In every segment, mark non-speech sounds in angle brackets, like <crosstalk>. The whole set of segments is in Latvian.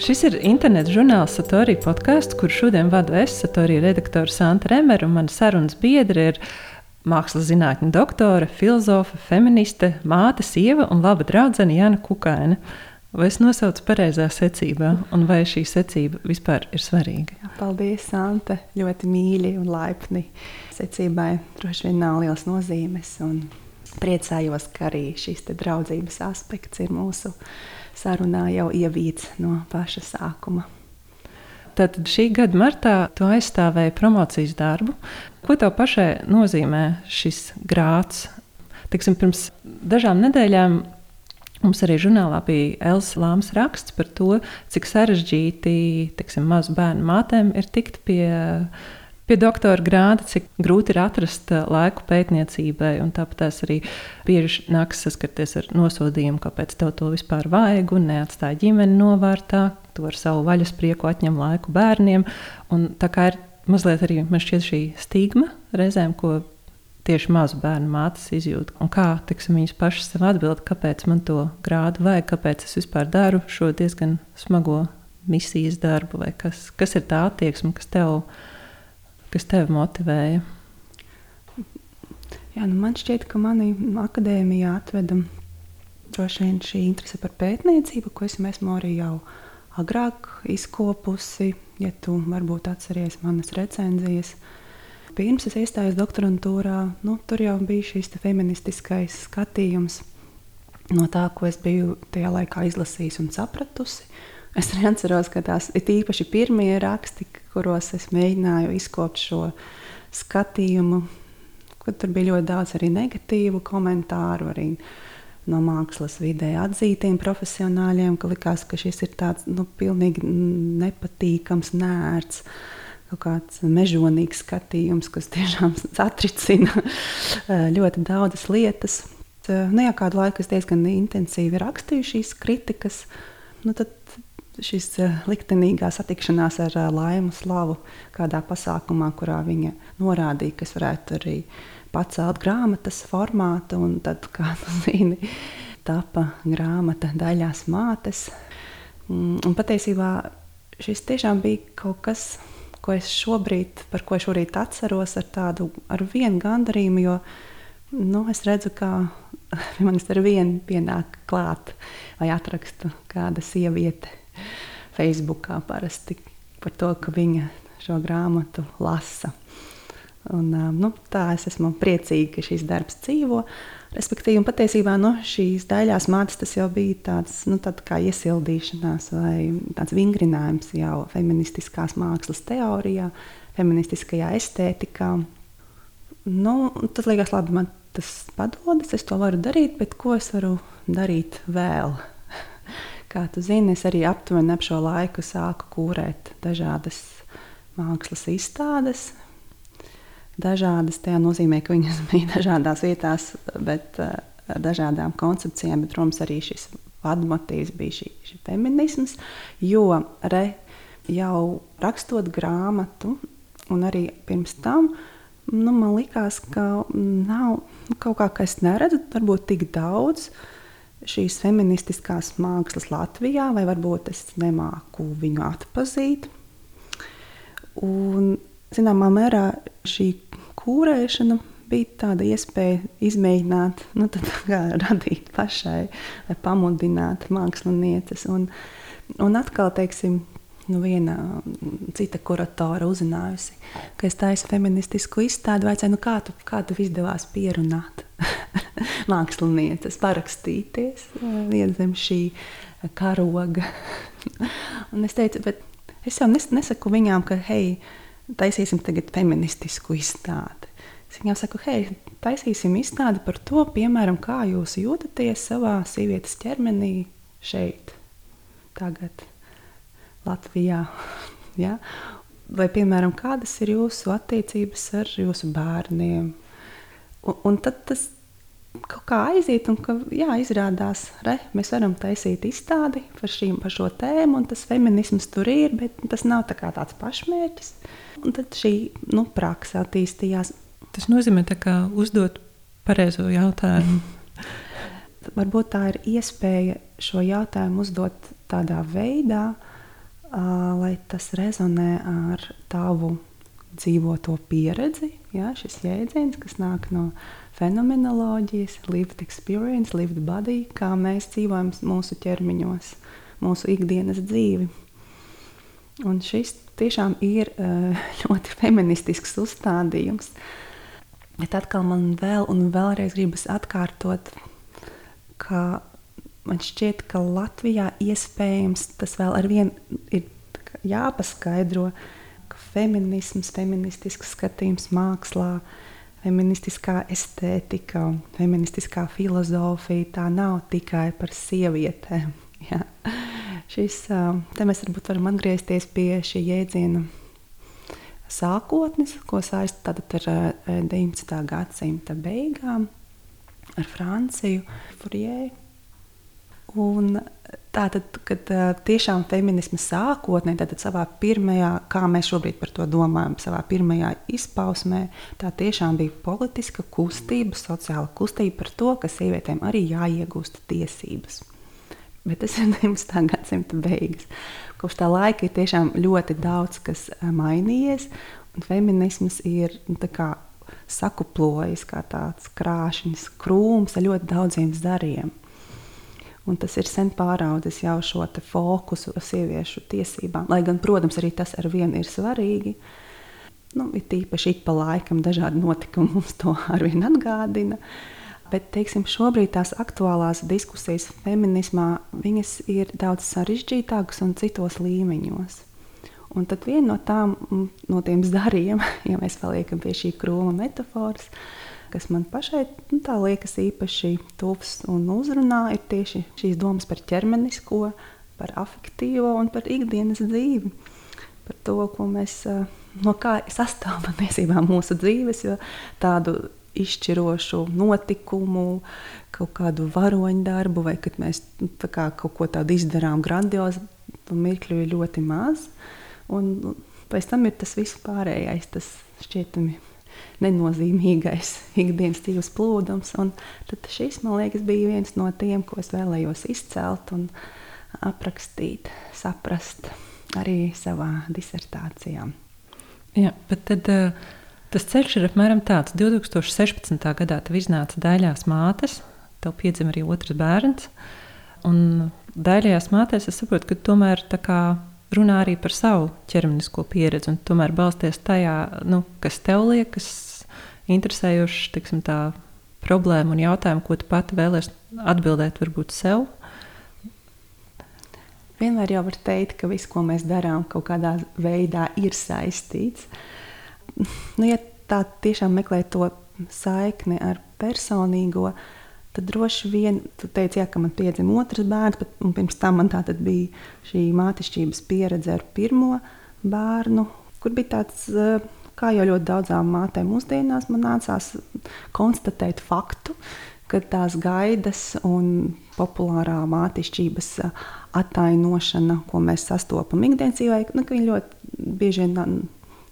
Šis ir interneta žurnāls Satorija podkāsts, kur šodien vadu es, Satorija redaktore Santa Remera, un mana sarunas biedra ir mākslas zinātņu doktore, filozofa, feministe, māte, sieva un laba draudzene Jana Kukaina. Vai es nosaucu pareizā secībā, un vai šī secība vispār ir svarīga? Paldies, Santa. Ļoti mīļi un laipni. Secībai droši vien nav liels nozīmes, priecājos, ka arī šis draudzības aspekts ir mūsu sarunā jau ievīts no paša sākuma. Tad šī gada martā tu aizstāvēji promocijas darbu. Ko tev pašai nozīmē šis grāts? Tiksim, pirms dažām nedēļām mums arī žurnālā bija Elsa Lāmas raksts par to, cik sarežģīti tiksim, mazu bērnu mātēm ir tikt pie pie doktora grāda, cik grūti ir atrast uh, laiku pētniecībai. Tāpat arī bieži nāks saskarties ar nosodījumu, kāpēc tev to vispār vajag un neatstāja ģimeni novārtā. Tu ar savu vaļas prieku atņem laiku bērniem. Un tā kā ir mazliet arī šī stigma reizēm, ko tieši mazu bērnu mātes izjūt. Un kā tiksim, viņas pašas sev atbild, kāpēc man to grādu vajag, kāpēc es vispār daru šo diezgan smago misijas darbu, vai kas, kas ir tā attieksme, kas tev ir kas tevi motivēja? Jā, nu man šķiet, ka mani akadēmijā atveda droši vien šī interese par pētniecību, ko es esmu arī jau agrāk izkopusi. Ja tu varbūt atceries manas recenzijas, pirms es iestājos doktorantūrā, nu, tur jau bija šis feministiskais skatījums no tā, ko es biju tajā laikā izlasījusi un sapratusi. Es arī atceros, ka tās ir īpaši pirmie raksti, kuros es mēģināju izkopt šo skatījumu. Tur bija ļoti daudz arī negatīvu komentāru, arī no mākslas vidē atzītiem profesionāļiem, ka likās, ka šis ir tāds nu, pilnīgi nepatīkams, nērts. Kaut kāds mežonīgs skatījums, kas tiešām <laughs> satricina ļoti daudzas lietas. Nu, jā, kādu laiku es diezgan intensīvi rakstīju šīs kritikas. Nu, tad šis eh, liktenīgā satikšanās ar eh, laimu slavu kādā pasākumā, kurā viņa norādīja, ka es varētu arī pacelt grāmatas formātu, un tad, kā tu <laughs> zini, tapa grāmata daļās mātes. Mm, un patiesībā šis tiešām bija kaut kas, ko es šobrīd, par ko es šorīt atceros ar tādu ar vienu gandarījumu, jo nu, es redzu, ka <laughs> manis ar vienu pienāk klāt vai atrakstu kāda sieviete Facebookā parasti par to, ka viņa šo grāmatu lasa. Un, nu, tā es esmu priecīga, ka šis darbs dzīvo. Respektīvi, patiesībā no nu, šīs daļās mātes tas jau bija tāds nu, kā iesildīšanās vai tāds vingrinājums jau feministiskās mākslas teorijā, feministiskajā estētikā. Nu, tas liekas, labi, man tas padodas, es to varu darīt, bet ko es varu darīt vēl? Kā tu zini, es arī aptuveni ap šo laiku sāku kūrēt dažādas mākslas izstādes. Dažādas tajā nozīmē, ka viņas <laughs> bija dažādās vietās, bet uh, ar dažādām koncepcijām, bet, protams, arī šis vadmotīvs bija šī, šī feminisms. Jo re, jau rakstot grāmatu, un arī pirms tam, nu, man likās, ka nav kaut kā, ka es neredzu, varbūt tik daudz uh, šīs feministiskās mākslas Latvijā, vai varbūt es nemāku viņu atpazīt. Un, zināmā mērā šī kūrēšana bija tāda iespēja izmēģināt, nu, <laughs> radīt pašai, lai pamudinātu mākslinieces. Un, un atkal, teiksim, nu, viena cita kuratora uzzinājusi, ka es taisu feministisku izstādi, vaicāju, nu, kā tu, kā tu izdevās pierunāt <laughs> mākslinieces, parakstīties vien zem šī karoga. <laughs> un es teicu, bet es jau nes, nesaku viņām, ka, hei, taisīsim tagad feministisku izstādi. Es viņām saku, hei, taisīsim izstādi par to, piemēram, kā jūs jūtaties savā sievietes ķermenī šeit, tagad. Latvijā. <laughs> Ja? Vai, piemēram, kādas ir jūsu attiecības ar jūsu bērniem? Un, un tad tas kaut kā aiziet, un ka, jā, izrādās, ka mēs varam taisīt izstādi par, šīm, par šo tēmu, un tas feminisms tur ir, bet tas nav tā tāds pašmērķis. Un tad šī nu, praksa attīstījās. Tas nozīmē, ka uzdot pareizo jautājumu. <laughs> Varbūt tā ir iespēja šo jautājumu uzdot tādā veidā, lai tas rezonē ar tavu dzīvoto pieredzi. Ja, šis jēdziens, kas nāk no fenomenoloģijas, lived experience, lived body, kā mēs dzīvojam mūsu ķermeņos, mūsu ikdienas dzīvi. Un šis tiešām ir <laughs> ļoti feministisks uzstādījums. Bet atkal man vēl un vēlreiz gribas atkārtot, ka man šķiet, ka Latvijā iespējams tas vēl ar vienu ir jāpaskaidro, ka feminisms, feministisks skatījums mākslā, feministiskā estētika, feministiskā filozofija tā nav tikai par sievietēm. <laughs> Jā. Šis, te mēs varam atgriezties pie šī jēdziena sākotnes, ko saista ar 19. gadsimta beigām ar Franciju, Furjēju. Un tātad, kad tiešām feminisma sākotnē, tad savā pirmajā, kā mēs šobrīd par to domājam, savā pirmajā izpausmē, tā tiešām bija politiska kustība, sociāla kustība par to, ka sievietēm arī jāiegūst tiesības. Bet tas <laughs> ir 19. gadsimta beigas. Kopš tā laika ir tiešām ļoti daudz kas mainījies, un feminisms ir nu, sakuplojis kā tāds krāšņs krūms ar ļoti daudziem zariem. Un tas ir sen pāraudzis jau šo fokusu uz sieviešu tiesībām. Lai gan, protams, arī tas ar vienu ir svarīgi. Nu, ir tīpaši ik pa laikam dažādi notikumi mums to <laughs> arvien atgādina. Bet teiksim, šobrīd tās aktuālās diskusijas feminismā ir daudz sarežģītākas un citos līmeņos. Un tad viena no, tām, no tiem zariem, <laughs> ja mēs paliekam pie šī krūma metafāras, kas man pašai nu, liekas īpaši tuvs un uzrunā, ir tieši šīs domas par ķermenisko, par afektīvo un par ikdienas dzīvi. Par to, mēs no kā sastāv <laughs> patiesībā mūsu dzīves, jo tādu izšķirošu notikumu, kaut kādu varoņu darbu, vai kad mēs nu, kā, kaut ko tādu izdarām grandiozu, mirkļu ir ļoti maz. Un pēc tam ir tas viss pārējais, tas šķietami nenozīmīgais ikdienas dzīves plūdums. Un tad šis, man liekas, bija viens no tiem, ko es vēlējos izcelt un aprakstīt, saprast arī savā disertācijā. Jā, bet tad, uh, tas ceļš ir apmēram tāds. 2016. gadā tev iznāca daļās mātes, tev piedzima arī otrs bērns. Un daļās mātēs es saprotu, ka tomēr tā kā runā arī par savu ķermenisko pieredzi un tomēr balsties tajā, nu, kas tev liekas interesējošs, tiksim, tā problēma un jautājumu, ko tu pati vēlēsies atbildēt, varbūt sev. Vienmēr jau var teikt, ka viss, ko mēs darām, kaut kādā veidā ir saistīts. Nu, ja tā tiešām meklē to saikni ar personīgo, uh, tad droši vien, tu teici, jā, ka man piedzima otrs bērns, bet pirms tam man tā bija šī mātišķības pieredze ar pirmo bērnu, kur bija tāds, eh, kā jau ļoti daudzām mātēm mūsdienās, man nācās konstatēt faktu, ka tās gaidas un populārā mātišķības eh, attainošana, ko mēs sastopam ikdienas dzīvē, nu, viņi ļoti bieži vien nav,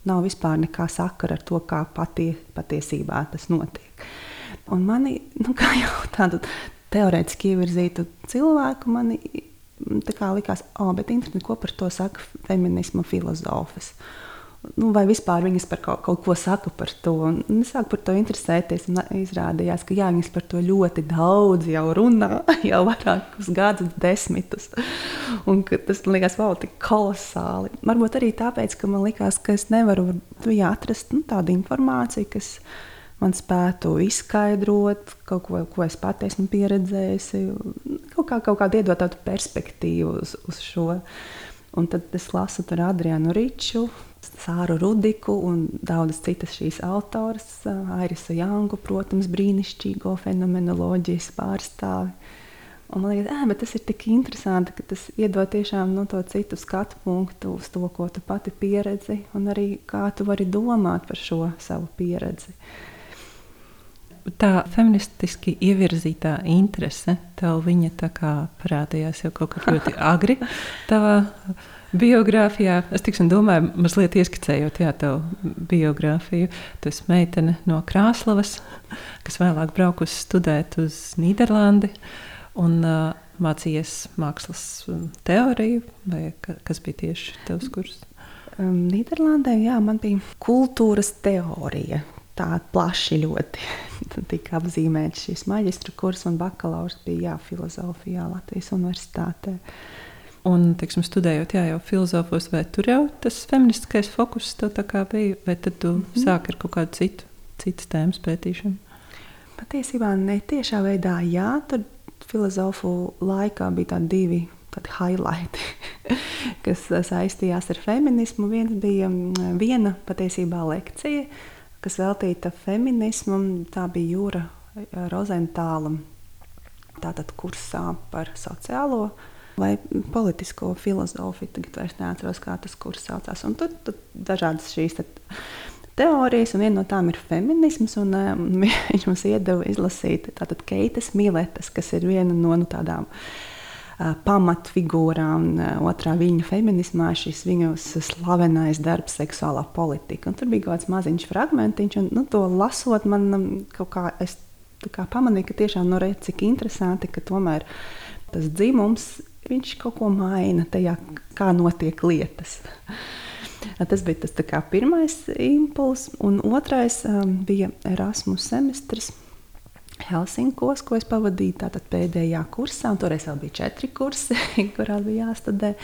nav vispār nekā sakara ar to, kā patie, patiesībā tas notiek. Un mani, nu, kā jau tādu teorētiski ievirzītu cilvēku, man likās, oh, bet interesanti, ko par to saka feminisma filozofas. Nu, vai vispār viņas par kaut, kaut ko saka par to. Un es sāku par to interesēties, izrādījās, ka jā, viņas par to ļoti daudz jau runā, <laughs> jau vairākus gadus, desmitus. Un tas man likās, wow, tik kolosāli. Varbūt arī tāpēc, ka man likās, ka es nevaru jā, atrast nu, tādu informāciju, kas manā man spētu izskaidrot kaut ko, ko es pati esmu pieredzējusi, kaut, kā, kaut kādu iedot tādu perspektīvu uz, uz šo. Un tad es lasu tur Adrianu Riču, Sāru Rudiku un daudzas citas šīs autoras, Airisu Jangu, protams, brīnišķīgo fenomenoloģijas pārstāvi. Un man liekas, ah, tas ir tik interesanti, ka tas iedod tiešām no nu, to citu skatu punktu uz to, ko tu pati pieredzi, un arī kā tu vari domāt par šo savu pieredzi. Uh, tā feministiski ievirzītā interese, tev viņa tā kā parādījās jau kaut kad ļoti <laughs> agri tavā biogrāfijā. Es tiksim, domāju, mazliet ieskicējot jā, tavu biogrāfiju. Tu esi meitene no Krāslavas, kas vēlāk braukusi studēt uz Nīderlandi. Un, uh, mācījies mākslas teoriju, vai kas bija tieši tavs kurs? Nīderlandē jā, man bija kultūras teorija. Tā plaši ļoti <laughs> tika apzīmēts šis maģistra kurs, un bakalaurs bija jā, filozofijā Latvijas Universitātē. Un, teiksim, studējot jā, jau filozofos, vai tur jau tas feministiskais fokus tev tā kā bija, vai tad tu mm -hmm. sāki ar kaut kādu citu, citas tēmas pētīšanu? Patiesībā netiešā veidā, jā, tur filozofu laikā bija tādi divi tādi highlighti, <laughs> kas saistījās ar feminismu. Viens bija mm, viena patiesībā lekcija, kas veltīta feminismam. Tā bija Jūra Rozentāla tātad kursā par sociālo vai politisko filozofiju. Tagad vairs neatceros, kā tas kurs saucās. Un tur, tur dažādas šīs teorijas, un viena no tām ir feminisms. Un, um, <laughs> viņš mums iedeva izlasīt Keitas Miletes, kas ir viena no nu, tādām uh, pamatfigūrām uh, otrā viņa feminismā, šis viņu slavenais darbs, seksuālā politika. Un tur bija kaut kāds maziņš fragmentiņš, un nu, to lasot, man kaut kā es kā pamanīju, ka tiešām nu, redz, cik interesanti, ka tomēr tas dzimums kaut ko maina tajā, kā notiek lietas. Tas bija tas kā, pirmais impulss, un otrais um, bija Erasmus semestris. Helsinkos, ko es pavadīju pēdējā kursā, un toreiz vēl bija četri kursi, <laughs> kurā bija jāstudē.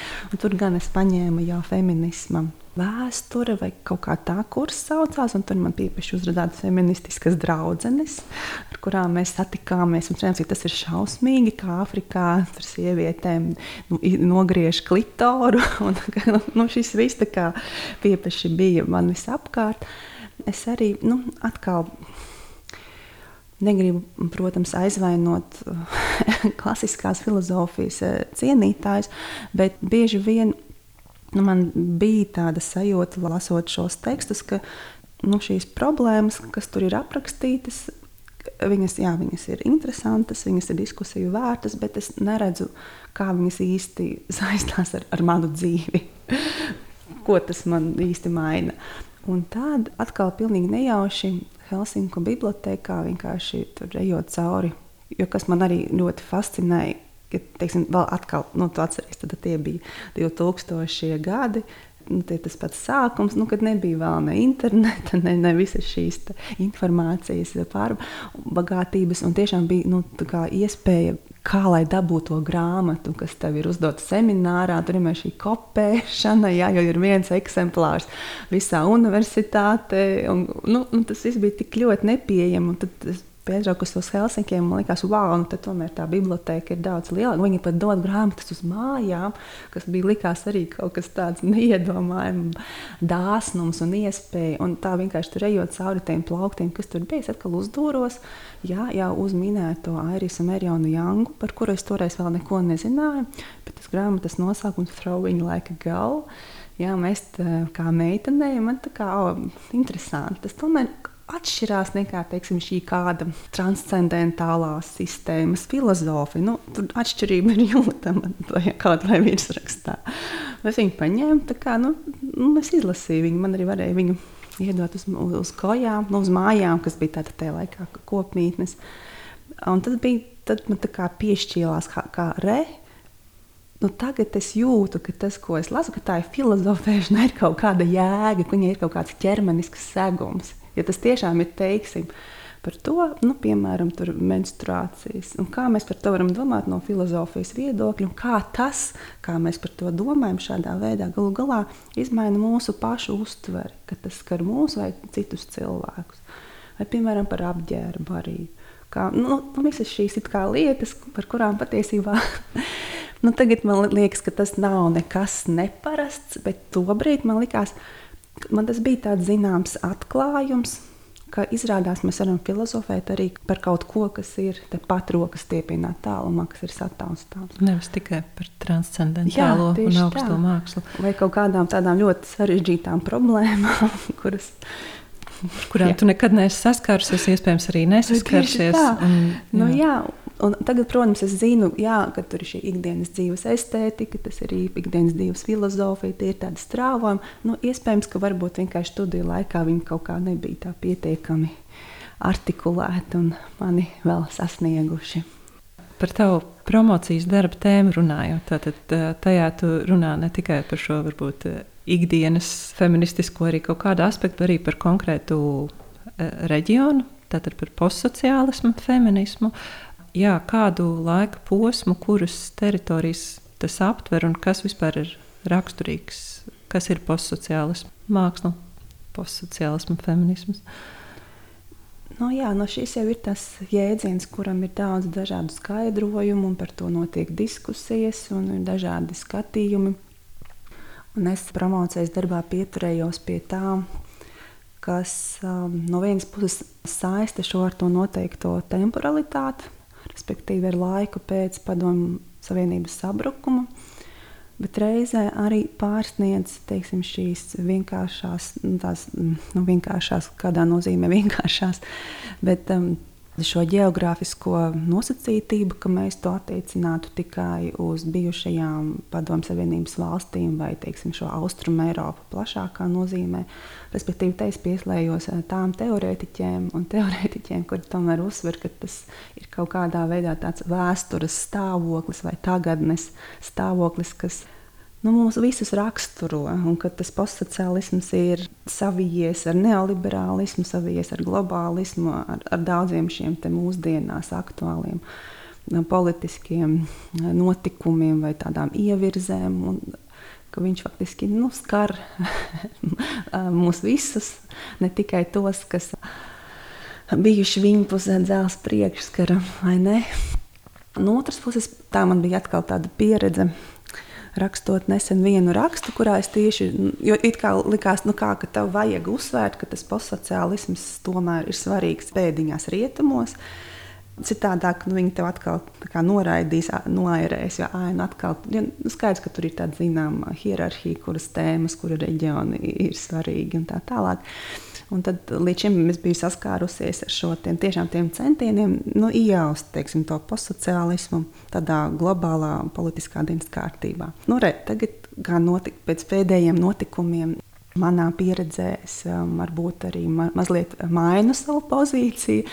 Tur gan es paņēmu jau feminismu vēsture vai kaut kā tā kursa saucās. Tur man īpaši uzrādījās feministiskas draudzenes, ar kurām mēs satikāmies. Un redzam, tas ir šausmīgi, kā Āfrikā tur sievietēm nu, nogriež klitoru. <laughs> Un, nu, šis viss pieeši bija man visapkārt. Es arī nu, atkal. Negribu, protams, aizvainot <laughs> klasiskās filozofijas eh, cienītājus, bet bieži vien nu, man bija tāda sajūta, lasot šos tekstus, ka nu, šīs problēmas, kas tur ir aprakstītas, viņas, jā, viņas ir interesantas, viņas ir diskusiju vērtas, bet es neredzu, kā viņas īsti <laughs> saistās ar, ar manu dzīvi. <laughs> Ko tas man īsti maina? Un tad atkal pilnīgi nejauši Helsinku bibliotekā vienkārši tur ejot cauri. Jo kas man arī ļoti fascinēja, ka, teiksim, vēl atkal, nu, tu atceries, tad tie bija 2000 gadi. Nu, tie tas pats sākums, nu, kad nebija vēl ne interneta, ne, ne visas šīs informācijas pārbagātības. Tiešām bija nu, iespēja, kā lai dabūtu to grāmatu, kas tev ir uzdota seminārā. Tur ir šī kopēšana, jā, jo ir viens eksemplārs visā universitātē. Un, nu, un tas viss bija tik ļoti nepieejams. Tad piebraukusi uz Helsinkiem, man liekas, wow, nu, tomēr tā biblioteka ir daudz lielāka. Viņi pat dod grāmatas uz mājām, kas bija likās arī kaut kas tāds neiedomājams, dāsnums un iespēja. Un tā vienkārši tur ejot cauri tiem plauktiem, kas tur bija, atkal uzdūros. Jā, jau uz minēto Airisu Merjonu Jangu, par kuru es toreiz vēl neko nezināju, bet tas grāmatas nosaukums Throwing Like a Girl. Jā, mēs tā, kā meitenei, man tā kā oh, interesanti. Tas tomēr atšķirās nekā teiksim, šī kāda transcendentālās sistēmas filozofija. Nu, tur atšķirība ir jūtama kaut vai virsrakstā. Es viņu paņēmu, kā nu, nu, es izlasīju viņu, man arī varēja viņu iedot uz, uz kojām, nu, uz mājām, kas bija tāda tajā laikā kopmītnes. Un tad, bija, tad man tā kā piešķīlās kā, kā re. Nu, tagad es jūtu, ka tas, ko es lasu, ka tā ir filozofēšana, ir kaut kāda jēga, ka viņai ir kaut kāds ķermenisks segums. Ja tas tiešām ir teiksim, par to, nu, piemēram, menstruācijas, un kā mēs par to varam domāt no filozofijas viedokļa, un kā tas, kā mēs par to domājam, šādā veidā galu galā izmaina mūsu pašu uztveri, ka tas skar mūs vai citus cilvēkus. Vai, piemēram, par apģērbu arī. Kā, nu, nu, visas šīs lietas, par kurām patiesībā <laughs> nu, tagad man liekas, ka tas nav nekas neparasts, bet tobrīd man likās, ka man tas bija tāds zināms atklājums. Izrādās, mēs varam filozofēt arī par kaut ko, kas ir tepat rokas stiepienā tālumā, kas ir sataustāms. Nevis tikai par transcendentālo Jā, un augsto tā. mākslu. Vai kaut kādām tādām ļoti sarežģītām problēmām, <laughs> kuras kurām jā. tu nekad neesi saskārusies, iespējams, arī nesaskarsies. Un, jā. Nu, jā, Un tagad, protams, es zinu, jā, ka tur ir šī ikdienas dzīves estētika, tas ir ikdienas dzīves filozofija, tie ir tādi strāvojumi. Nu, iespējams, ka varbūt vienkārši studiju laikā viņi kaut kā nebija tā pietiekami artikulēti un mani vēl sasnieguši. Par tavu promocijas darba tēmu runājot, tad tajā tu runā ne tikai par šo varbūt ikdienas feministisko, arī kaut kādu aspektu, arī par konkrētu reģionu, tātad par postsociālismu, feminismu. Jā, kādu laika posmu, kuras teritorijas tas aptver un kas vispār ir raksturīgs, kas ir postsociālisms, māksla, postsociālisms, feminisms. Nu, jā, no šis jau ir tas jēdziens, kuram ir daudz dažādu skaidrojumu, un par to notiek diskusijas, un ir dažādi skatījumi. Un es promocijas darbā pieturējos pie tā, kas um, no vienas puses saista šo ar to noteikto temporalitāti, respektīvi ar laiku pēc padomu Savienības sabrukuma, bet reizē arī pārsniedz teiksim, šīs vienkāršās, nu, tās, nu, vienkāršās, kādā nozīmē vienkāršās, bet um, šo geogrāfisko nosacītību, ka mēs to attiecinātu tikai uz bijušajām Padomju Savienības valstīm vai teiksim, šo austrumu Eiropu plašākā nozīmē. Respektīvi, te es pieslējos eh, tām teorētiķiem un teorētiķiem, <laughs> kuri tomēr uzsver, ka tas ir kaut kādā veidā tāds vēstures stāvoklis vai tagadnes stāvoklis, kas nu, mūs visus raksturo, un ka tas postsociālisms ir savijies ar neoliberālismu, savijies ar globālismu, ar, ar daudziem šiem mūsdienās aktuāliem politiskiem notikumiem vai tādām ievirzēm. Un, viņš faktiski nu, skar <laughs> mūs visus, ne tikai tos, kas bijuši viņa pusē dzelzceļa priekšskara vai ne. No otras puses, tā man bija atkal tāda pieredze rakstot nesen vienu rakstu, kurā es tieši, jo it kā likās, nu kā, ka tev vajag uzsvērt, ka tas postsociālisms tomēr ir svarīgs pēdiņās rietumos. Citādāk nu, viņi tev atkal noraidīs, noairēs, jo aina atkal ja, nu, skaidrs, ka tur ir tāda zināmā hierarhija, kuras tēmas, kura reģioni ir svarīgi un tā tālāk. Un tad līdz šim es biju saskārusies ar šo tiem, tiešām tiem centieniem nu, iejaust teiksim, to postsociālismu tādā globālā politiskā dienas kārtībā. Nu, re, tagad, kā notik, pēc pēdējiem notikumiem, manā pieredzē es um, varbūt arī ma mazliet mainu savu pozīciju.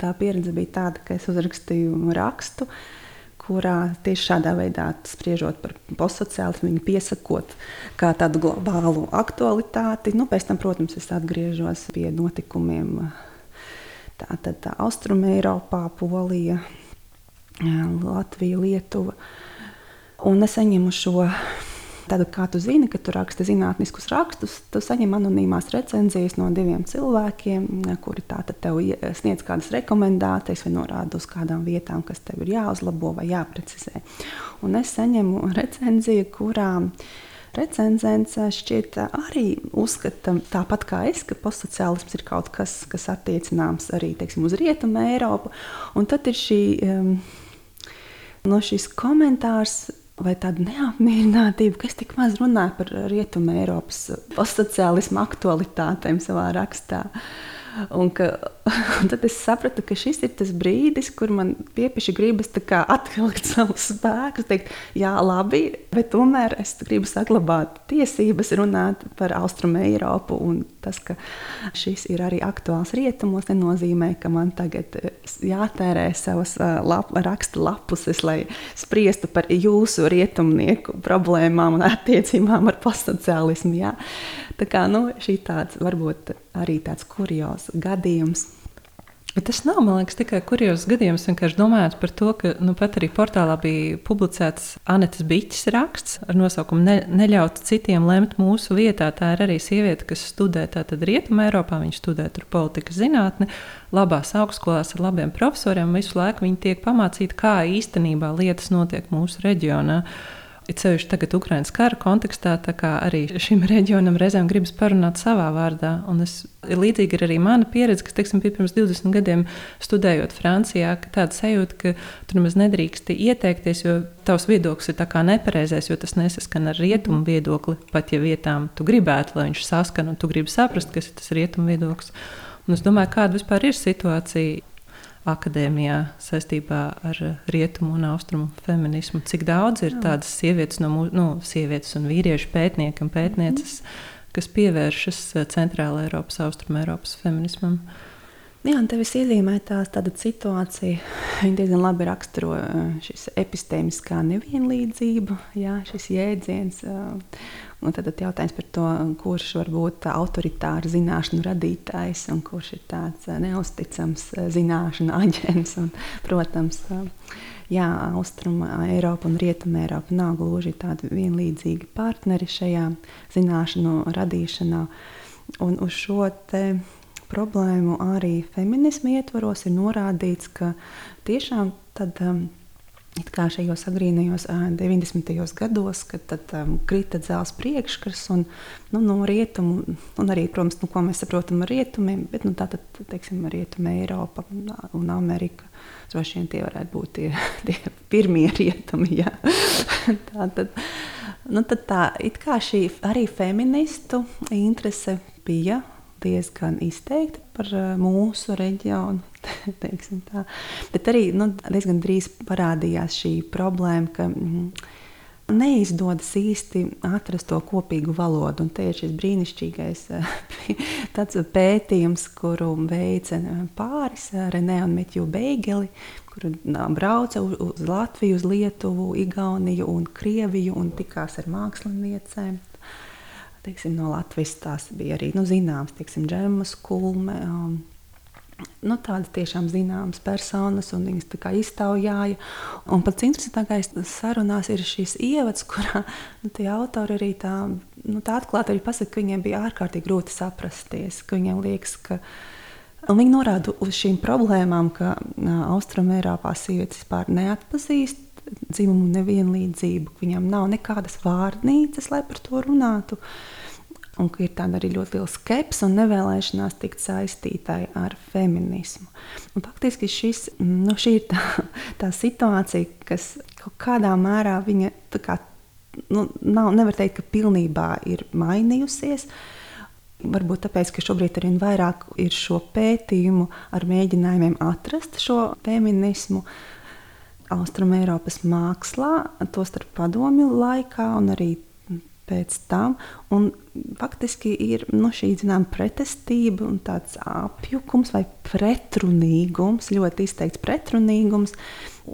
Tā pieredze bija tāda, ka es uzrakstīju rakstu. Uh, kurā tieši šādā veidā spriežot par postsociālismu, viņi piesakot kā tādu globālu aktualitāti. Nu, pēc tam, protams, es atgriežos pie notikumiem tātad tā, Austrumē, Eiropā, Polija, Latvija, Lietuva. Un es saņemu šo Tad, kā tu zini, ka tu raksti zinātniskus rakstus, tu saņem anonīmās recenzijas no diviem cilvēkiem, kuri tev sniedz kādas rekomendācijas vai norāda uz kādām vietām, kas tev ir jāuzlabo vai jāprecizē. Un es saņemu recenziju, kurā recenzents šķiet arī uzskata tāpat kā es, ka postsociālisms ir kaut kas, kas attiecināms arī teiksim, uz Rietumu Eiropu. Un tad ir šī. Um, No šis komentārs vai tāda neapmierinātība, ka es tik maz runāju par rietumu Eiropas postsociālismu aktualitātēm savā rakstā. Un, ka, <laughs> un tad es sapratu, ka šis ir tas brīdis, kur man tieši gribas atvilkt <laughs> savus spēkus, teikt, jā, labi, bet tomēr es gribu saglabāt tiesības runāt par Austrumu Eiropu. Un tas, ka šis ir arī aktuāls rietumos, nenozīmē, ka man tagad jātērē savas lap, raksta lapuses, lai spriestu par jūsu rietumnieku problēmām un attiecībām ar postsociālismu. Jā. Tā kā nu, šī tāds varbūt arī tāds kurjos gadījums. Bet tas nav, man liekas, tikai kurjos gadījums. Vienkārši domājot par to, ka nu, pat arī portālā bija publicēts Anetes Biķis raksts ar nosaukumu ne, Neļaut citiem lemt mūsu vietā. Tā ir arī sieviete, kas studē Rietumē, Eiropā. Viņa studē tur politikas zinātni, labās augstskolās ar labiem profesoriem. Visu laiku viņi tiek pamācīti, kā īstenībā lietas notiek mūsu reģionā. Uh, It sevišķi tagad, Ukraiņas kara kontekstā, arī šim reģionam reizēm gribas parunāt savā vārdā. Un es, līdzīgi ir arī mana pieredze, kas teiksim, bija pirms 20 gadiem studējot Francijā, ka tāda sajūta, ka tur nemaz nedrīkst ieteikties, jo tavs viedoklis ir nepareizais, jo tas nesaskan ar rietumu viedokli. Pat ja vietām tu gribētu, lai viņš saskan, un tu gribi saprast, kas ir tas rietumu viedoklis. Un es domāju, kāda vispār ir situācija akadēmijā saistībā ar rietumu un austrumu feminismu. Cik daudz ir tādas sievietes, no mūsu, nu, sievietes un vīriešu pētnieki un pētnieces, mm -hmm. kas pievēršas centrāla Eiropas, austrumu Eiropas feminismam? Jā, un tevis iezīmē tā, tāda situācija. Viņa diezgan labi raksturo šis epistēmiskā nevienlīdzība, jā, šis jēdziens. Un tad, jautājums par to, kurš var būt autoritārs zināšanu radītājs un kurš ir tāds neusticams zināšanu aģents. Un, protams, jā, Austruma Eiropa un Rietuma Eiropa nav gluži tādi vienlīdzīgi partneri šajā zināšanu radīšanā. Un uz šo problēmu arī feminismu ietvaros ir norādīts, ka tiešām tad, um, kā šajos agrīnajos uh, 90. gados, kad tad, um, krita dzelzs priekškars un nu, no rietumu, un arī, protams, nu, ko mēs saprotam ar rietumiem, bet nu, tātad, teiksim, rietuma Eiropa un Amerika. Droši vien tie varētu būt tie, <laughs> tie pirmie rietumi. <laughs> tā, tad, nu, tad tā, šī arī feministu interese bija diezgan izteikti par mūsu reģionu. <laughs> Bet arī nu, diezgan drīz parādījās šī problēma, ka mm, neizdodas īsti atrast to kopīgu valodu. Un te ir šis brīnišķīgais <laughs> eh, pētījums, kuru veica eh, pāris Renē un Metju Beigeli, kur brauca uz Latviju, uz Lietuvu, Igauniju un Krieviju un tikās ar māksliniecēm teiksim, no Latvijas tās bija arī nu, zināmas, teiksim, Džemas Kulme. Um, nu, tādas tiešām zināmas personas, un viņas iztaujāja. Un pats interesantākais sarunās ir šis ievads, <laughs> kurā nu, tie autori arī tā, nu, tā atklāti arī pasaka, ka viņiem bija ārkārtīgi grūti saprasties. Viņiem liekas, ka viņi norāda uz šīm problēmām, ka Austrumērāpā sievietes vispār neatpazīst dzimumu nevienlīdzību, ka viņām nav nekādas vārnīcas, lai par to runātu. Un ir tāda arī ļoti liela skepse un nevēlēšanās tikt saistītai ar feminismu. Un faktiski šis, nu, šī ir tā, tā situācija, kas kaut kādā mērā viņa kā, nu, nav, nevar teikt, ka pilnībā ir mainījusies. Varbūt tāpēc, ka šobrīd ar vien vairāk ir šo pētījumu ar mēģinājumiem atrast šo feminismu, Austrumēropas mākslā, tostarp padomju laikā un arī pēc tam. Un faktiski ir nu, šī zinām, pretestība un tāds apjukums vai pretrunīgums, ļoti izteikts pretrunīgums.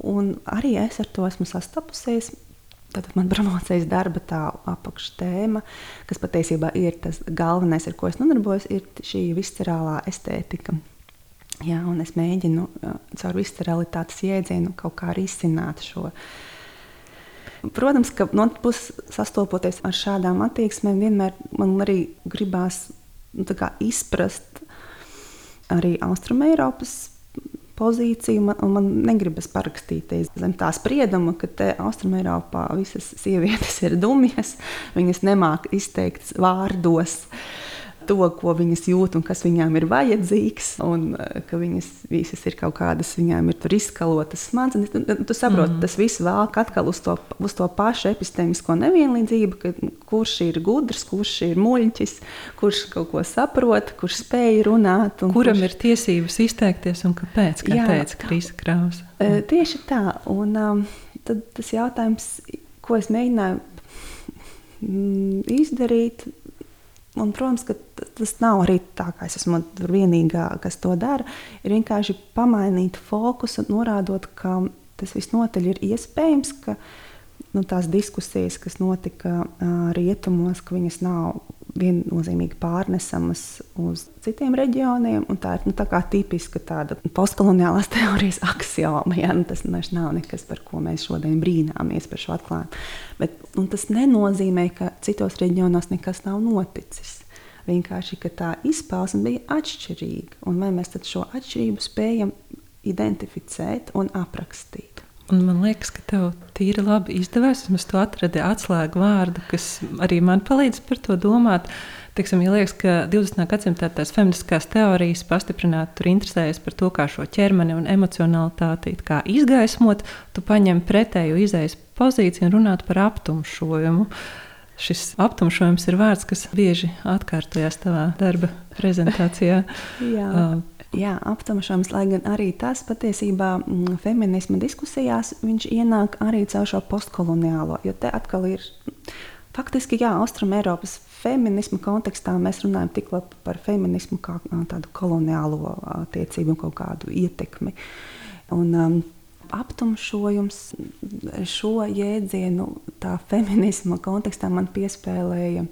Un arī es ar to esmu sastapusies. Tad man promocijas darba tā apakštēma, kas patiesībā ir tas galvenais, ar ko es nodarbojos, ir šī viscerālā estētika. Jā, un es mēģinu caur visceralitātes jēdzienu kaut kā risināt šo. Protams, ka no puses sastopoties ar šādām attieksmēm, vienmēr man arī gribās nu, izprast arī Austrumēropas pozīciju. Man, man negribas parakstīties zem tā sprieduma, ka Austrumēropā visas sievietes ir dumjas, viņas nemāk izteikt vārdos. Uh, to, ko viņas jūt un kas viņām ir vajadzīgs, un eh, ka viņas visas ir kaut kādas, viņām ir izskalotas smadzenes. Tu, tu saproti, mm. tas viss velk atkal uz to, uz to pašu epistēmisko nevienlīdzību, ka kurš ir gudrs, kurš ir muļķis, kurš kaut ko saprot, kurš spēj runāt. Kuram kurš... ir tiesības izteikties un kāpēc, kā Jā, teica Krista Krause? Mm. Tieši tā, un um, tad tas jautājums, ko es mēģināju mm, izdarīt, Un, protams, ka tas nav arī tā, ka es esmu vienīgā, kas to dara. Ir vienkārši pamainīt fokusu, norādot, ka tas visnotaļ ir iespējams, ka nu, tās diskusijas, kas notika uh, rietumos, ka viņas nav viennozīmīgi pārnesamas uz citiem reģioniem. Tā ir nu, tā tipiska tāda postkoloniālās <laughs> teorijas axioma. Ja? Nu, tas nav nekas, par ko mēs šodien brīnāmies par šo atklājumu. Bet, tas nenozīmē, ka citos reģionos nekas nav noticis. Vienkārši tā izpausme bija atšķirīga. Un vai mēs šo atšķirību spējam identificēt un aprakstīt? Un man liekas, ka tev tīri labi izdevās. Es to atradu atslēgu vārdu, kas arī man palīdz par to domāt. Teiksim, ja liekas, ka 20. gadsimtā tās feministiskās teorijas pastiprināti tur interesējas par to, kā šo ķermeni un emocionalitāti izgaismot, tu paņem pretēju izējas pozīciju un runāt par aptumšojumu. Šis aptumšojums ir vārds, kas bieži atkārtojas tavā darba prezentācijā. <laughs> Jā. Jā, aptumšojums, lai gan arī tas patiesībā mm, feminisma diskusijās ienāk arī caur šo postkoloniālo. Jo te atkal ir Faktiski, jā, Austrumēropas feminismu kontekstā mēs runājam tikai par feminismu kā tādu koloniālo attiecību un kaut kādu ietekmi. Un, um, aptumšojums šo jēdzienu tā feminisma kontekstā man piespēlēja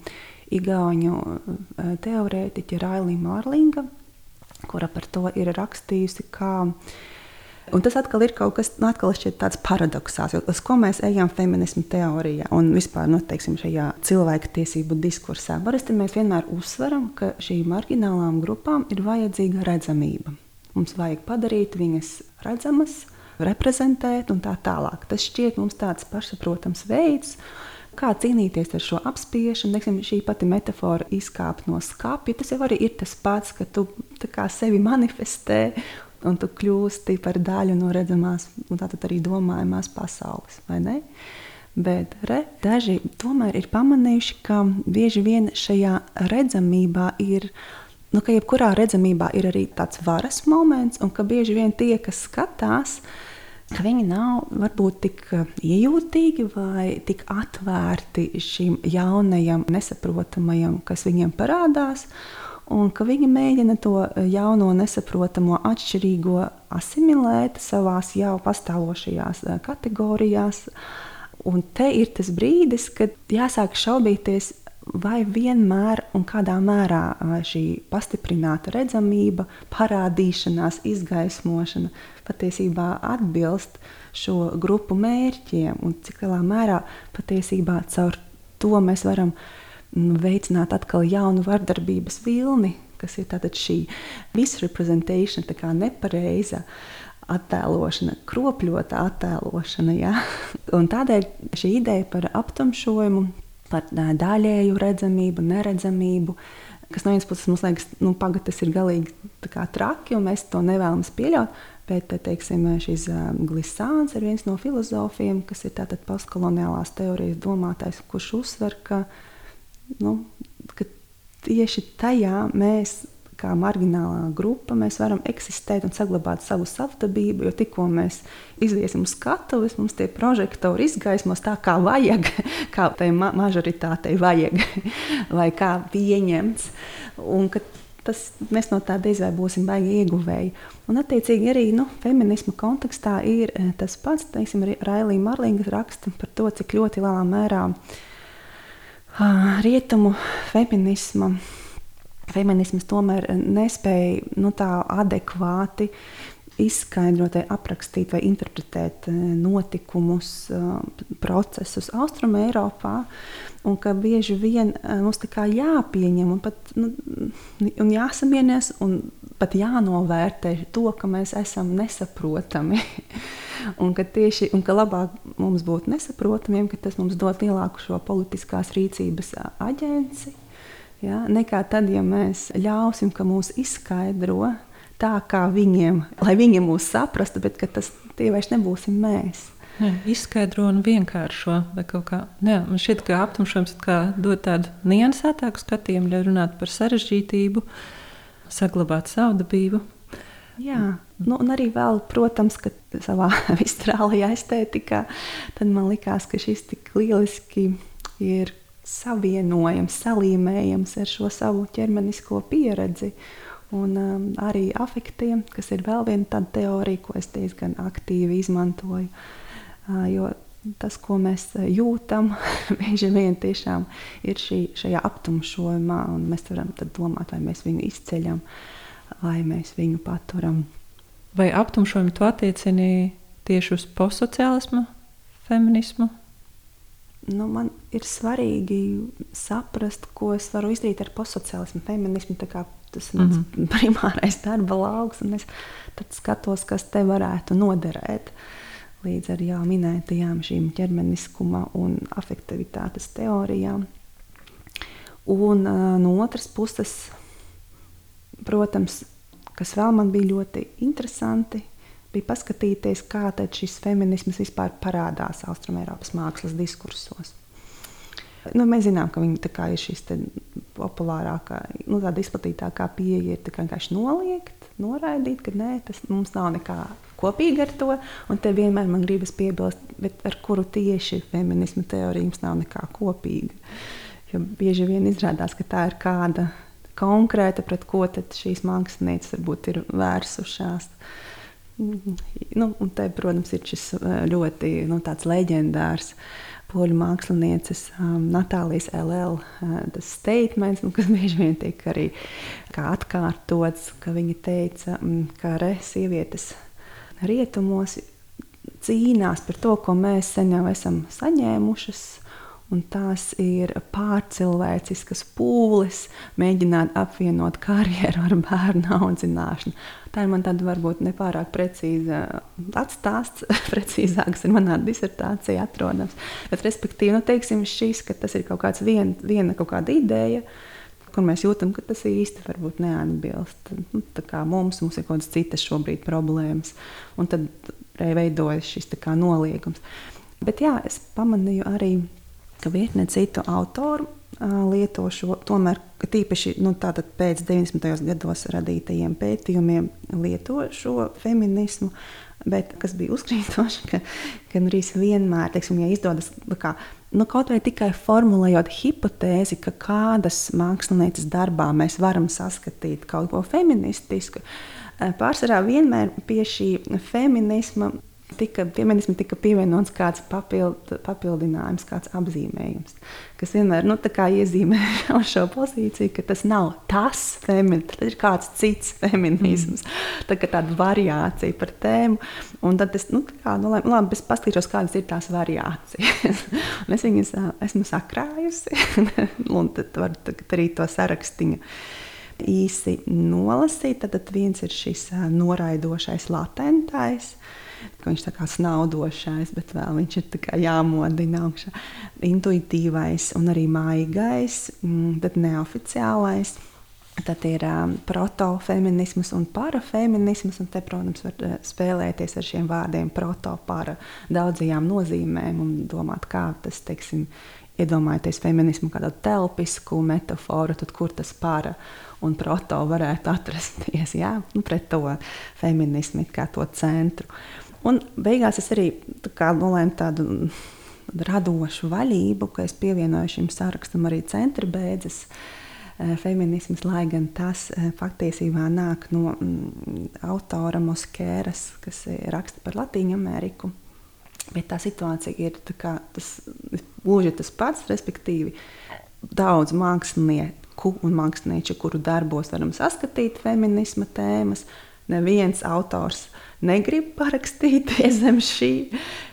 Igauniju teorētiķe Railija Mārlinga, kura par to ir rakstījusi, Un tas atkal ir kaut kas nu, tāds paradoxāls, uz ko mēs ejam feminismu teorijā un vispār nu, teiksim, šajā cilvēku tiesību diskursā. Parasti mēs vienmēr uzsveram, ka šīm marginālām grupām ir vajadzīga redzamība. Mums vajag padarīt viņas redzamas, reprezentēt un tā tālāk. Tas šķiet mums tāds pašsaprotams veids. Kā cīnīties ar šo apspiešanu, Neksim, šī pati metāfora izkāpt no skāpja. Tas jau arī ir tas pats, ka tu sevi manifestē un tu kļūsti par daļu no redzamās, un tātad arī domājamās pasaules. Bet re, daži tomēr ir pamanījuši, ka bieži vien šajā redzamībā ir. Nu, ka jebkurā redzamībā ir arī tāds varas moments, un ka bieži vien tie, kas skatās, ka viņi nav varbūt tik iejūtīgi vai tik atvērti šim jaunajam, nesaprotamajam, kas viņiem parādās un ka viņi mēģina to e, jauno, nesaprotamo, atšķirīgo asimilēt savā jau pastāvošajās e, kategorijās. Un te ir tas brīdis, kad jāsāk šaubīties, vai vienmēr un kādā mērā šī pastiprināta redzamība, parādīšanās, izgaismošana patiesībā atbilst šo grupu mērķiem un cik lielā mērā patiesībā caur to mēs varam Nu, veicināt atkal jaunu vardarbības vilni, kas ir šī misrepresentation, tā kā nepareiza attēlošana, kropļota attēlošana. Ja? <laughs> Un tādēļ šī ideja par aptumšojumu, par daļēju redzamību, neredzamību, kas no vienas puses mums liekas, nu, paga, tas ir galīgi traki, un mēs to nevēlamies pieļaut. Bet teiksim, šis Glisāns ir viens no filozofiem, kas ir postkoloniālās teorijas domātājs, kurš uzsver, ka nu, ka tieši tajā mēs, kā marginālā grupa, mēs varam eksistēt un saglabāt savu savdabību. Jo tikko mēs iziesim uz skatuves, mums tie prožektori izgaismos tā, kā vajag, <laughs> kā tai ma mažoritātei vajag, <laughs> vai kā pieņemts. Un, tas, mēs no tā diez vai būsim baigi ieguvēji. Un, attiecīgi, arī nu, feminisma kontekstā ir eh, tas pats, teiksim, Railija Marlinga raksta par to, cik ļoti lielā mērā uh, rietumu feminisma. Feminisms tomēr nespēja nu, tā adekvāti izskaidrot, aprakstīt vai interpretēt notikumus, procesus Austrumē, Eiropā. Un ka bieži vien mums tā kā jāpieņem un, pat, nu, un jāsamierinās un pat jānovērtē to, ka mēs esam nesaprotami. <laughs> un ka tieši un ka labāk mums būtu nesaprotamiem, ka tas mums dod lielāku šo politiskās rīcības aģenci. Ja, nekā tad, ja mēs ļausim, ka mūs izskaidro tā, kā viņiem, lai viņi mūs saprastu, bet tas tie vairs nebūsim mēs. Jā, izskaidro un vienkāršo. Jā, man šķiet, ka aptumšojums dod tādu niansētāku skatījumu, ļauj runāt par sarežģītību, saglabāt savdabību. Jā, nu, un arī vēl, protams, ka savā <laughs> vistrālajā estētikā man likās, ka šis tik lieliski ir savienojams, salīmējams ar šo savu ķermenisko pieredzi. Un um, arī afektiem, kas ir vēl viena tāda teorija, ko es diezgan aktīvi izmantoju. Uh, jo tas, ko mēs jūtam, <laughs> bieži vien tiešām ir šī, šajā aptumšojumā, un mēs varam domāt, vai mēs viņu izceļam. Uh, lai mēs viņu paturam. Vai aptumšojumu tu attiecini tieši uz postsociālismu, feminismu? Nu, man ir svarīgi saprast, ko es varu izdarīt ar postsociālismu, feminismu. Tas ir mans mm -hmm. primārais darba lauks, un es skatos, kas te varētu noderēt. Līdz ar jau minētajām šīm ķermeniskuma un afektivitātes teorijām. Un uh, no otras puses, protams, kas vēl man bija ļoti interesanti, bija paskatīties, kā šis feminisms vispār parādās Austrumēropas mākslas diskursos. Nu, mēs zinām, ka viņi ir šīs populārākā, nu, tāda izplatītākā pieeja ir vienkārši noliegt, noraidīt, ka nē, tas mums nav nekā kopīga ar to. Un te vienmēr man gribas piebilst, ar kuru tieši feminisma teorija jums nav nekā kopīga. Jo bieži vien izrādās, ka tā ir kāda konkrēta, pret ko šīs mākslinieces varbūt ir vērsušās. Nu, un te, protams, ir šis ļoti nu, leģendārs poļu mākslinieces um, Natālijas LL uh, statements, nu, kas <laughs> bieži vien tiek arī atkārtots, ka viņa teica, um, ka re sievietes rietumos cīnās par to, ko mēs sen jau esam saņēmušas. Un tās ir pārcilvēciskas pūles, mēģināt apvienot karjeru ar bērnu audzināšanu. Tā ir man tāda varbūt nepārāk precīza atstāsts, <laughs> precīzāks ir manā disertācijā atrodams. Bet, respektīvi, nu, teiksim, šis, ka tas ir kaut kāds vien, viena kaut kāda ideja, kur mēs jūtam, ka tas īsti varbūt neatbilst. Nu, mums, mums ir kaut kādas citas šobrīd problēmas. Un tad veidojas šis noliegums. Bet jā, es pamanīju arī ka virkne citu autoru lieto šo, tomēr tīpaši nu, pēc 90. gados radītajiem pētījumiem, lieto šo feminismu. Bet kas bija uzkrītoši, ka, ka arī vienmēr, teiksim, ja izdodas kā, nu, kaut vai tikai formulējot hipotēzi, ka kādas mākslinieces darbā mēs varam saskatīt kaut ko feministisku, pārsvarā vienmēr pie šī feminisma tika, feminismam tika pievienots kāds papild, papildinājums, kāds apzīmējums, kas vienmēr nu, iezīmē <laughs> šo pozīciju, ka tas nav tas feminisms, tas ir kāds cits feminisms. Mm. Tā kā tāda variācija par tēmu. Un tad es, nu, kā, nu, labi, labi, es paskatīšos, kādas ir tās variācijas. <laughs> es viņas esmu sakrājusi, <laughs> un tad varu arī to sarakstiņu īsi nolasīt. Tad, tad viens ir šis noraidošais latentais ka viņš ir snaudošais, bet vēl viņš ir jāmodina augšā. Intuitīvais un arī maigais, mm, tad neoficiālais. Tad ir um, protofeminisms un parafeminisms, un te, protams, var uh, spēlēties ar šiem vārdiem proto-para daudzajām nozīmēm un domāt, kā tas, teiksim, iedomājieties feminismu kā tādu telpisku metaforu, tad kur tas para un proto varētu atrasties, jā, nu, pret to feminismu kā to centru. Un beigās es arī tā nolēmu tādu radošu vaļību, ka es pievienoju šim sarakstam arī centra beidzas. Eh, feminisms, lai gan tas eh, patiesībā nāk no mm, autora Moskēras, kas raksta par Latviju Ameriku. Bet tā situācija ir kā, tas gluži tas pats, respektīvi, daudz mākslinieku un mākslinieču, kuru darbos varam saskatīt feminisma tēmas. Neviens autors negrib parakstīties <laughs> zem šī.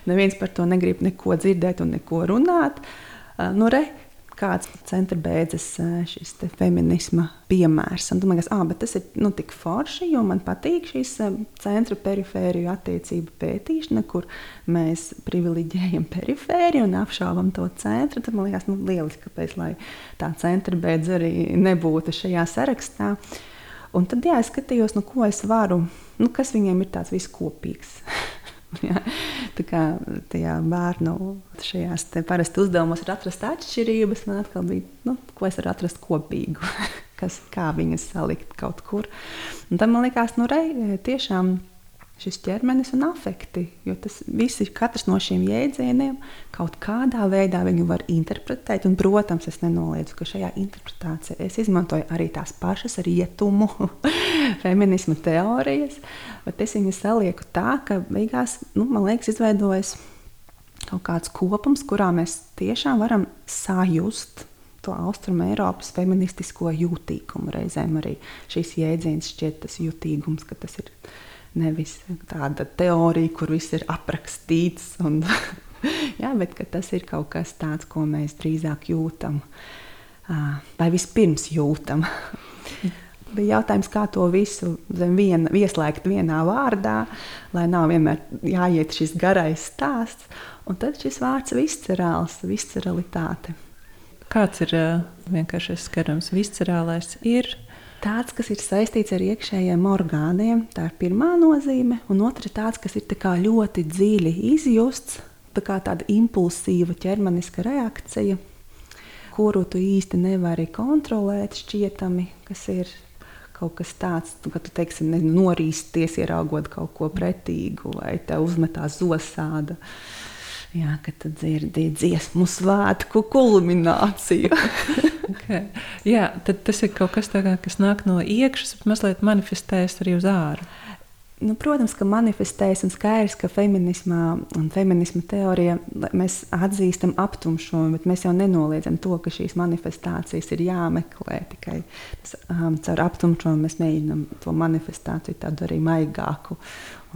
Neviens par to negrib neko dzirdēt un neko runāt. Nu, re, kāds centra beidzas šis feminisma piemērs. Un man liekas, ah, tas ir nu, tik forši, jo man patīk šīs centra perifēriju attiecību pētīšana, kur mēs privileģējam perifēriju un apšaubam to centru. Tad man liekas, nu, lieliski, kāpēc tā centra beidz arī nebūtu šajā sarakstā. Un tad jā, es skatījos, nu, ko es varu nu, kas viņiem ir tāds viskopīgs. <laughs> Ja, tā kā tajā bērnu šajās parasti uzdevumos ir atrast atšķirības, man atkal bija, nu, ko es varu atrast kopīgu, <laughs> kas, kā viņas salikt kaut kur. Un tam man likās, nu, rei, tiešām šis ķermenis un afekti. Jo tas viss ir katrs no šiem jēdzieniem, kaut kādā veidā viņu var interpretēt. Un, protams, es nenoliedzu, ka šajā interpretācijā es izmantoju arī tās pašas rietumu, <laughs> feminismu teorijas, bet es viņus salieku tā, ka beigās, nu, man liekas, izveidojas kaut kāds kopums, kurā mēs tiešām varam sajust to austrumu Eiropas feministisko jūtīgumu. Reizēm arī šīs jēdziens šķiet tas jutīgums, ka tas ir Nevis tāda teorija, kur viss ir aprakstīts, un, <laughs> jā, bet tas ir kaut kas tāds, ko mēs drīzāk jūtam, vai vispirms jūtam. <laughs> Bija jautājums, kā to visu zem viena, ieslēgt vienā vārdā, lai nav vienmēr jāiet šis garais stāsts. Un tad šis vārds viscerāls, visceralitāte. Kāds ir vienkārši skarams? Viscerālais ir tāds, kas ir saistīts ar iekšējiem orgāniem. Tā ir pirmā nozīme, un otra ir tāds, kas ir ļoti dziļi izjusts, tā kā tāda impulsīva ķermeniska reakcija. kuru tu īsti nevari kontrolēt, šķietami, kas ir kaut kas tāds, ka tu teiksim, norīsties, ieraugot kaut ko pretīgu, vai te uzmetās zosāda. Jā, kad tu dzirdi dziesmu svētku kulmināciju. <laughs> okay. Jā, tad tas ir kaut kas tāds, kas nāk no iekšas, bet mazliet manifestējas arī uz ārā. Nu, protams, ka manifestējas un skaidrs, ka feminismā un feminisma teorijā mēs atzīstam aptumšumu, bet mēs jau nenoliedzam to, ka šīs manifestācijas ir jāmeklē. Tikai tas, um, caur aptumšumu mēs mēģinām to manifestāciju tādu arī maigāku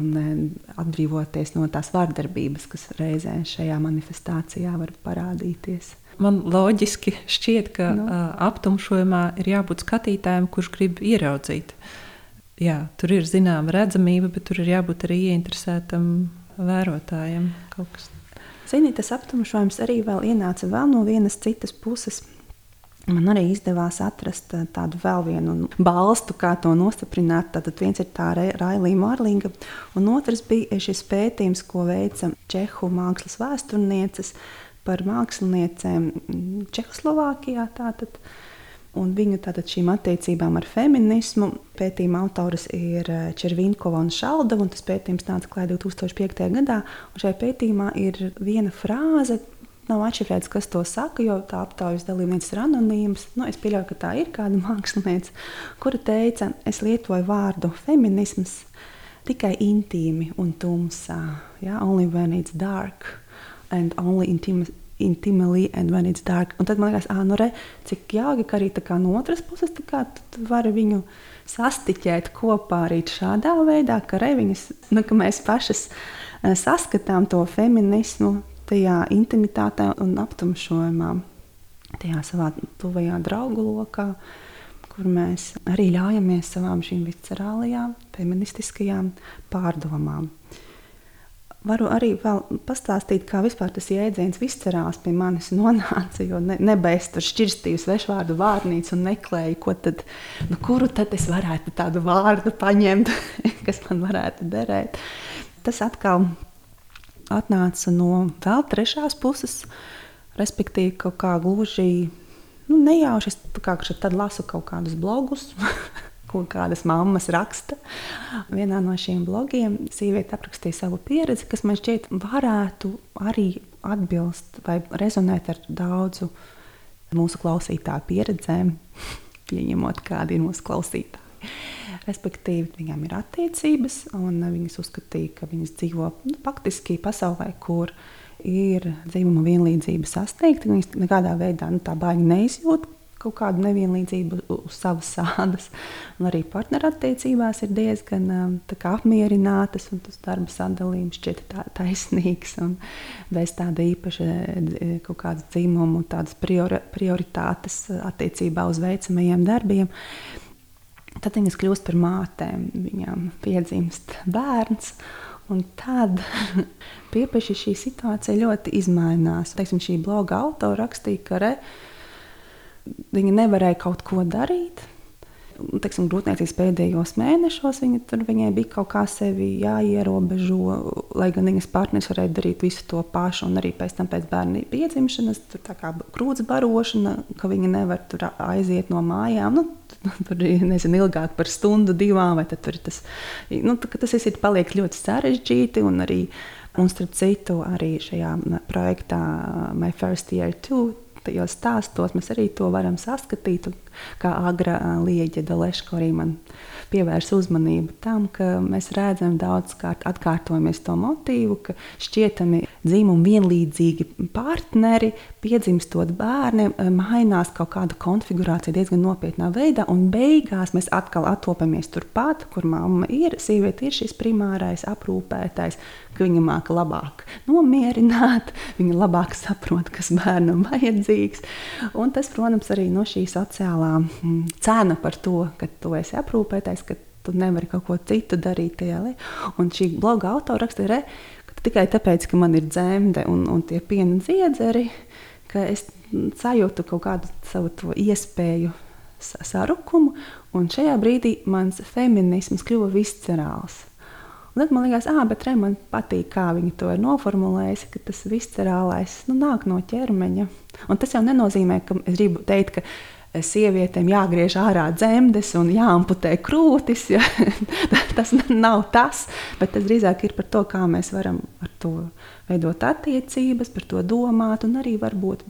un um, atbrīvoties no tās vardarbības, kas reizē šajā manifestācijā var parādīties. Man loģiski šķiet, ka no. Nu. uh, aptumšojumā ir jābūt skatītājam, kurš grib ieraudzīt jā, tur ir zināma redzamība, bet tur ir jābūt arī ieinteresētam vērotājam. Zini, tas aptumšojums arī ienāca vēl no vienas citas puses. Man arī izdevās atrast eh, tādu vēl vienu balstu, kā to nostiprināt. Tad viens ir tā Railija Mārlinga, un otrs bija šis pētījums, ko veica Čehu mākslas vēsturnieces par māksliniecēm Čehoslovākijā. Tātad, un viņu tātad šīm attiecībām ar feminismu. Pētījuma autors ir eh, Červinkova un Šaldova, un tas pētījums nāca klāja 2005. gadā. Šajā pētījumā ir viena frāze. Nav atšifrēts, kas to saka, jo tā aptaujas dalībnieks ir anonīms. Nu, es pieļauju, ka tā ir kāda <laughs> mākslinieca, kura teica, es lietoju vārdu feminisms tikai intīmi un tumsā. Ja? Only when it's dark and only intimate intimely and when it's dark. Un tad man liekas, ah, nu re, cik jauki, ka arī no otras puses kā, var viņu sastiķēt kopā arī šādā veidā, ka, re, viņas, nu, ka mēs pašas uh, saskatām to feminismu tajā intimitātē un aptumšojumā, tajā savā tuvajā draugu lokā, kur mēs arī ļaujamies savām šīm viscerālajām, feministiskajām pārdomām. Varu arī pastāstīt, kā vispār tas jēdziens viscerās pie manis nonāca. Jo ne, nebeidz tur šķirstīju svešvārdu vārnīcu un meklēju, ko tad, nu, kuru tad es varētu tādu vārdu paņemt, <laughs> kas man varētu derēt. Tas atkal atnāca no vēl trešās puses, respektīvi kaut kā gluži nu, nejauši. Es kā, tad lasu kaut kādus blogus. <laughs> ko kādas mammas raksta. Vienā no šiem blogiem sieviete aprakstīja savu pieredzi, kas man šķiet varētu arī atbilst vai rezonēt ar daudzu mūsu klausītāju pieredzēm, <laughs> pieņemot, kādi ir mūsu klausītāji. Respektīvi, viņām ir attiecības, un viņas uzskatīja, ka viņas dzīvo nu, faktiski pasaulē, kur ir dzimuma vienlīdzība sasniegta. Viņas nekādā veidā nu, tā baigi neizjūt, kaut kādu nevienlīdzību uz savas sādas. Un arī partnerattiecībās ir diezgan um, apmierinātas, un tas darba sadalījums šķiet tā, taisnīgs un bez tāda īpaša e, kaut kādas dzimumu, tādas priori, prioritātes attiecībā uz veicamajiem darbiem. Tad viņas kļūst par mātēm, viņām piedzimst bērns. Un tad <laughs> pieeja šī situācija ļoti izmainās. Teiksim, šī bloga autora rakstīja, ka Viņa nevarēja kaut ko darīt. Teiksim, grūtniecības pēdējos mēnešos viņa tur, bija kaut kā sevi jāierobežo, lai gan viņas partneris varēja darīt visu to pašu, un arī pēc tam, pēc bērna piedzimšanas, tur tā kā grūts barošana, ka viņa nevar tur aiziet no mājām. Nu, <laughs> tur ir nezinu, ilgāk par stundu, divām, vai tur tas, nu, tas viss ir paliek ļoti sarežģīti. Un arī, un starp citu, arī šajā projektā My First Year Two tajos stāstos mēs arī to varam saskatīt. Kā Agra Lieģa Daleško arī man pievērsa uzmanību tam, ka mēs redzam daudzkārt atkārtojamies to motīvu, ka šķietami dzimumu vienlīdzīgi partneri, piedzimstot bērniem, mainās kaut kāda konfigurācija diezgan nopietnā veidā, un beigās mēs atkal atopamies turpat, kur mamma ir, sieviete ir šis primārais aprūpētājs, ka viņa māca labāk nomierināt, viņa labāk saprot, kas bērnam vajadzīgs. Un tas, protams, arī no šī sociālā mm, cena par to, ka tu esi aprūpētājs, ka tu nevari kaut ko citu darīt tajā lietā. Un šī bloga autora rakstīja, ka tikai tāpēc, ka man ir dzemde un, un tie piena dziedzeri, ka es sajūtu kaut kādu savu iespēju sarukumu, un šajā brīdī mans feminisms kļuva viscerāls. Un tad man liekas, ah, bet re, man patīk, kā viņi to ir noformulējuši, ka tas viscerālais nu, nāk no ķermeņa. Un tas jau nenozīmē, ka es gribu teikt, ka sievietēm jāgriež ārā dzemdes un jāamputē krūtis. Ja? <laughs> tas nav tas, bet tas drīzāk ir par to, kā mēs varam ar to veidot attiecības, par to domāt un arī varbūt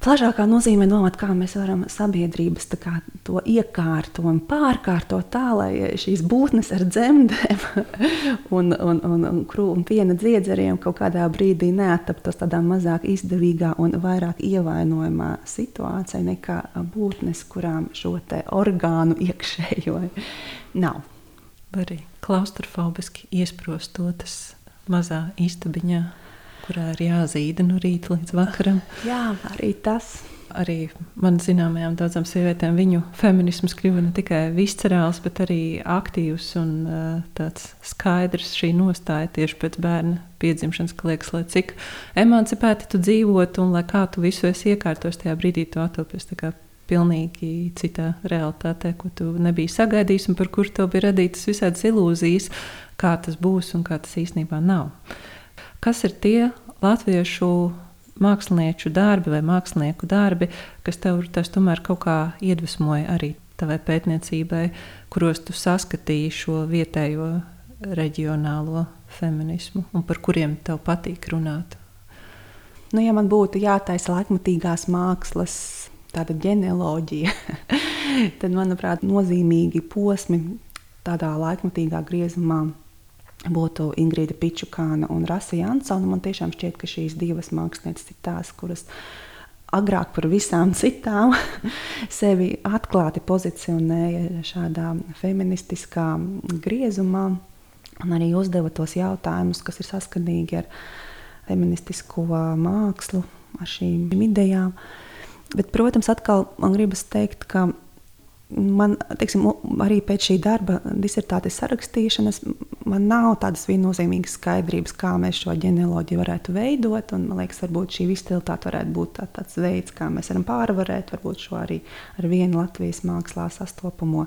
plašākā nozīmē domāt, kā mēs varam sabiedrības kā, to iekārtot un pārkārtot tā, lai šīs būtnes ar dzemdēm <laughs> un, un, un, un, un piena dziedzeriem kaut kādā brīdī neattaptos tādā mazāk izdevīgā un vairāk ievainojamā situācijā nekā būtnes, kurām šo orgānu <laughs> iekšējo nav. Arī klaustrofobiski iesprostotas mazā istabiņā kurā ir jāzīda no rīta līdz vakaram. Jā, arī tas. Arī man zināmajām daudzām sievietēm viņu feminisms kļuva ne tikai viscerāls, bet arī aktīvs un tāds skaidrs šī nostāja tieši pēc bērna piedzimšanas, ka liekas, lai cik emancipēti tu dzīvotu un lai kā tu visu esi iekārtos tajā brīdī, tu atopies pilnīgi citā realitātē, ko tu nebiji sagaidījis un par kuru tev bija radītas visādas ilūzijas, kā tas būs un kā tas īstenībā nav. Kas ir tie latviešu mākslinieču darbi vai mākslinieku darbi, kas tev tas tomēr kaut kā iedvesmoja arī tavai pētniecībai, kuros tu saskatīji šo vietējo reģionālo feminismu un par kuriem tev patīk runāt? Nu, ja man būtu jātaisa laikmatīgās mākslas tāda ģenealoģija, <laughs> tad, manuprāt, nozīmīgi posmi tādā laikmatīgā griezumā būtu Ingrīda Pičukāna un Rasa Jansona. Man tiešām šķiet, ka šīs divas mākslinieces ir tās, kuras agrāk par visām citām <laughs> sevi atklāti pozicionēja šādā feministiskā griezumā un arī uzdeva tos jautājumus, kas ir saskanīgi ar feministisko mākslu, ar šīm idejām. Bet, protams, atkal man gribas teikt, ka man teiksim, arī pēc šī darba, disertācijas sarakstīšanas, man nav tādas viennozīmīgas skaidrības, kā mēs šo ģenealoģiju varētu veidot. Un, man liekas, varbūt šī izcilitāte varētu būt tā, tāds veids, kā mēs varam pārvarēt šo arī ar vienu Latvijas mākslā sastopamo.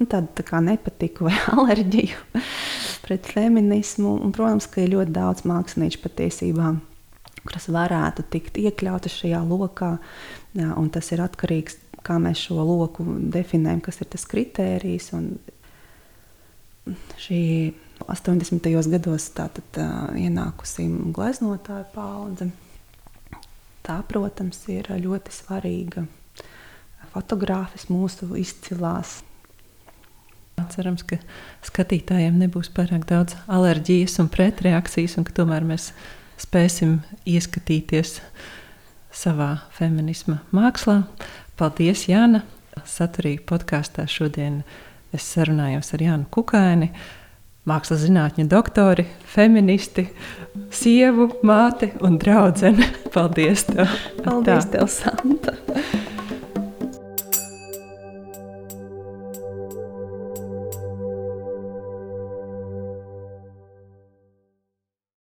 Nu, tādu tā kā nepatiku vai <laughs> alerģiju pret feminismu. Un, protams, ka ir ļoti daudz mākslinieču patiesībā, kas varētu tikt iekļautas šajā lokā. Jā, tas ir atkarīgs kā mēs šo loku definējam, kas ir tas kritērijs. Šī 80. gados tātad, ienākusi gleznotāja paudze. Tā, protams, ir ļoti svarīga. Fotogrāfis mūsu izcilās. Cerams, ka skatītājiem nebūs pārāk daudz alerģijas un pretreakcijas, un ka tomēr mēs spēsim ieskatīties savā feminisma mākslā. Paldies, Jāna! Saturīgi podkāstā šodien es sarunājos ar Jānu Kukaini, mākslas zinātņu doktori, feministi, sievu, māti un draugu. <laughs> Paldies! Tev. Paldies, tev, Santa!